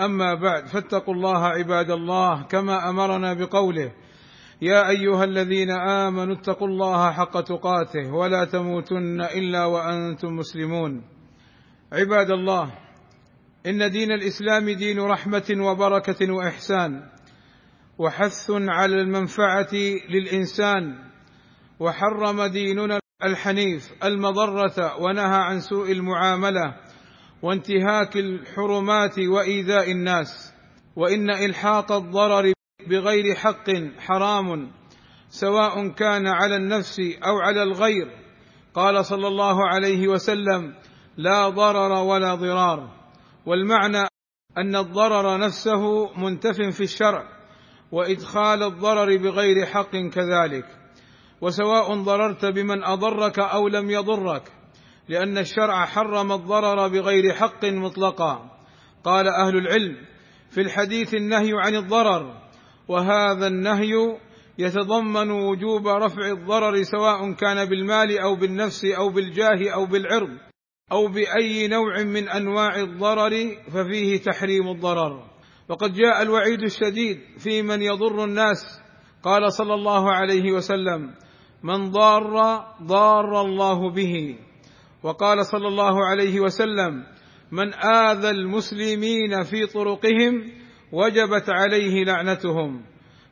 أما بعد فاتقوا الله عباد الله كما أمرنا بقوله يا أيها الذين آمنوا اتقوا الله حق تقاته ولا تموتن إلا وأنتم مسلمون. عباد الله إن دين الإسلام دين رحمة وبركة وإحسان وحث على المنفعة للإنسان وحرم ديننا الحنيف المضرة ونهى عن سوء المعاملة وانتهاك الحرمات وإيذاء الناس وإن إلحاق الضرر بغير حق حرام سواء كان على النفس أو على الغير. قال صلى الله عليه وسلم لا ضرر ولا ضرار. والمعنى أن الضرر نفسه منتف في الشرع وإدخال الضرر بغير حق كذلك. وسواء ضررت بمن أضرك أو لم يضرك. لأن الشرع حرم الضرر بغير حق مطلقا. قال أهل العلم في الحديث النهي عن الضرر وهذا النهي يتضمن وجوب رفع الضرر سواء كان بالمال أو بالنفس أو بالجاه أو بالعرض أو بأي نوع من أنواع الضرر ففيه تحريم الضرر. وقد جاء الوعيد الشديد في من يضر الناس. قال صلى الله عليه وسلم من ضار ضار الله به. وقال صلى الله عليه وسلم من آذى المسلمين في طرقهم وجبت عليه لعنتهم.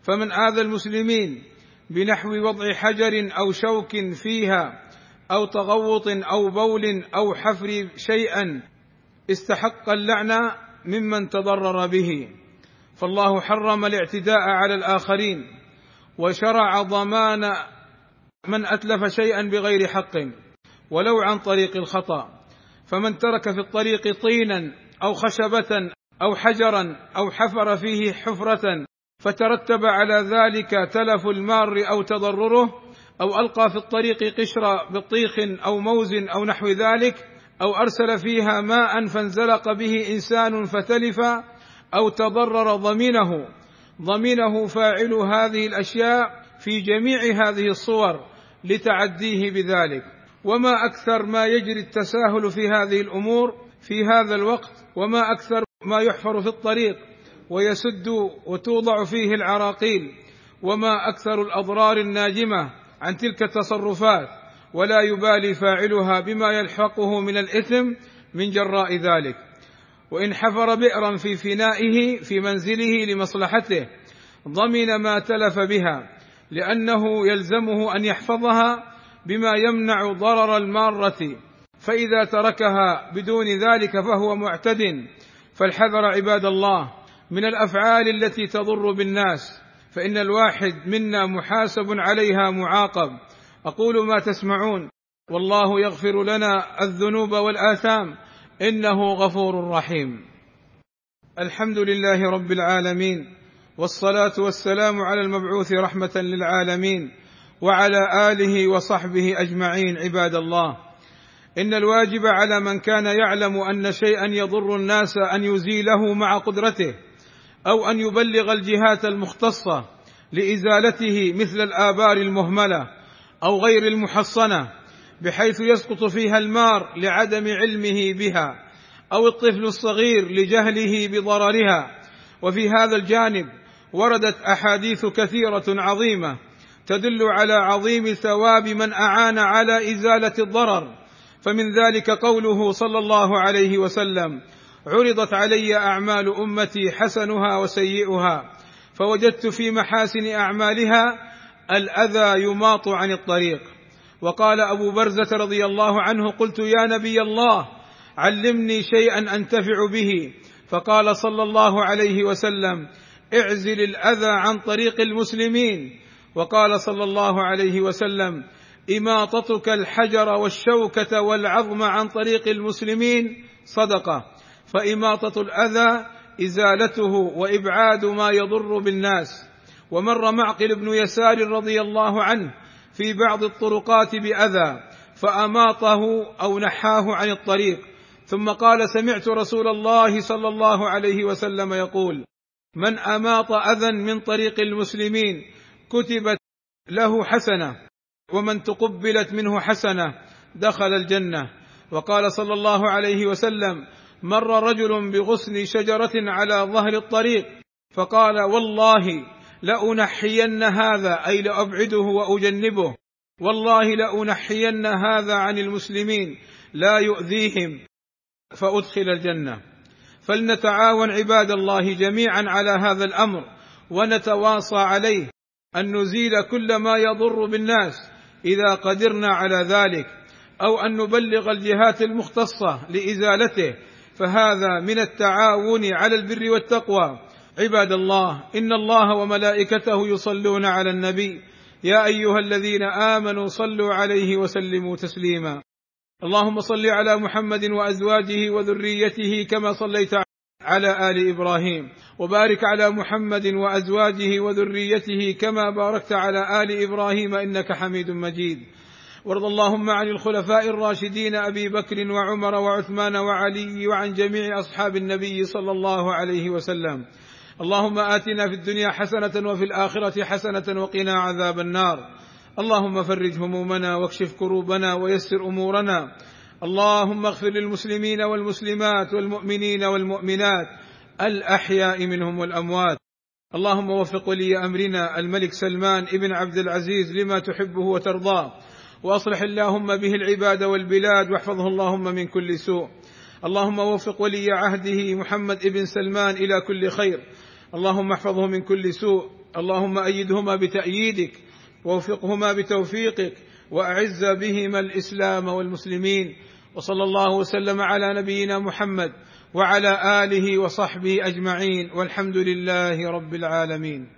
فمن آذى المسلمين بنحو وضع حجر أو شوك فيها أو تغوط أو بول أو حفر شيئا استحق اللعنه ممن تضرر به. فالله حرم الاعتداء على الآخرين وشرع ضمان من أتلف شيئا بغير حق. ولو عن طريق الخطأ. فمن ترك في الطريق طينا أو خشبة أو حجرا أو حفر فيه حفرة فترتب على ذلك تلف المار أو تضرره أو ألقى في الطريق قشر بطيخ أو موز أو نحو ذلك أو أرسل فيها ماء فانزلق به إنسان فتلف أو تضرر ضمينه. ضمينه فاعل هذه الأشياء في جميع هذه الصور لتعديه بذلك. وما أكثر ما يجري التساهل في هذه الأمور في هذا الوقت وما أكثر ما يحفر في الطريق ويسد وتوضع فيه العراقيل وما أكثر الأضرار الناجمة عن تلك التصرفات ولا يبالي فاعلها بما يلحقه من الإثم من جراء ذلك. وإن حفر بئرا في فنائه في منزله لمصلحته ضمن ما تلف بها لأنه يلزمه أن يحفظها بما يمنع ضرر المارة فإذا تركها بدون ذلك فهو معتد. فالحذر عباد الله من الأفعال التي تضر بالناس فإن الواحد منا محاسب عليها معاقب. أقول ما تسمعون. والله يغفر لنا الذنوب والآثام. إنه غفور رحيم. الحمد لله رب العالمين والصلاة والسلام على المبعوث رحمة للعالمين. وعلى آله وصحبه أجمعين عباد الله. إن الواجب على من كان يعلم أن شيئا يضر الناس أن يزيله مع قدرته أو أن يبلغ الجهات المختصة لإزالته مثل الآبار المهملة أو غير المحصنة بحيث يسقط فيها المار لعدم علمه بها أو الطفل الصغير لجهله بضررها. وفي هذا الجانب وردت أحاديث كثيرة عظيمة تدل على عظيم ثواب من أعان على إزالة الضرر. فمن ذلك قوله صلى الله عليه وسلم عرضت علي أعمال أمتي حسنها وسيئها فوجدت في محاسن أعمالها الأذى يماط عن الطريق. وقال أبو برزة رضي الله عنه قلت يا نبي الله علمني شيئا أنتفع به. فقال صلى الله عليه وسلم اعزل الأذى عن طريق المسلمين. وقال صلى الله عليه وسلم إماطتك الحجر والشوكة والعظم عن طريق المسلمين. صدقة. فإماطة الأذى إزالته وإبعاد ما يضر بالناس. ومر معقل بن يسار رضي الله عنه في بعض الطرقات بأذى فأماطه أو نحاه عن الطريق. ثم قال سمعت رسول الله صلى الله عليه وسلم يقول من أماط أذى من طريق المسلمين كتبت له حسنة ومن تقبلت منه حسنة دخل الجنة. وقال صلى الله عليه وسلم مر رجل بغصن شجرة على ظهر الطريق فقال والله لأنحين هذا أي لأبعده وأجنبه. والله لأنحين هذا عن المسلمين لا يؤذيهم. فأدخل الجنة. فلنتعاون عباد الله جميعا على هذا الأمر ونتواصى عليه. أن نزيل كل ما يضر بالناس إذا قدرنا على ذلك أو أن نبلغ الجهات المختصة لإزالته. فهذا من التعاون على البر والتقوى. عباد الله إن الله وملائكته يصلون على النبي. يا أيها الذين آمنوا صلوا عليه وسلموا تسليما. اللهم صل على محمد وأزواجه وذريته كما صليت على آل إبراهيم. وبارك على محمد وأزواجه وذريته كما باركت على آل إبراهيم إنك حميد مجيد. وارض اللهم عن الخلفاء الراشدين أبي بكر وعمر وعثمان وعلي وعن جميع أصحاب النبي صلى الله عليه وسلم. اللهم آتنا في الدنيا حسنة وفي الآخرة حسنة وقنا عذاب النار. اللهم فرج همومنا واكشف كروبنا ويسر أمورنا. اللهم اغفر للمسلمين والمسلمات والمؤمنين والمؤمنات. الأحياء منهم والأموات. اللهم وفق ولي أمرنا الملك سلمان ابن عبد العزيز لما تحبه وترضاه. وأصلح اللهم به العباد والبلاد واحفظه اللهم من كل سوء. اللهم وفق ولي عهده محمد ابن سلمان إلى كل خير. اللهم احفظه من كل سوء. اللهم أيدهما بتأييدك ووفقهما بتوفيقك وأعز بهما الإسلام والمسلمين. وصلى الله وسلم على نبينا محمد وعلى آله وصحبه أجمعين والحمد لله رب العالمين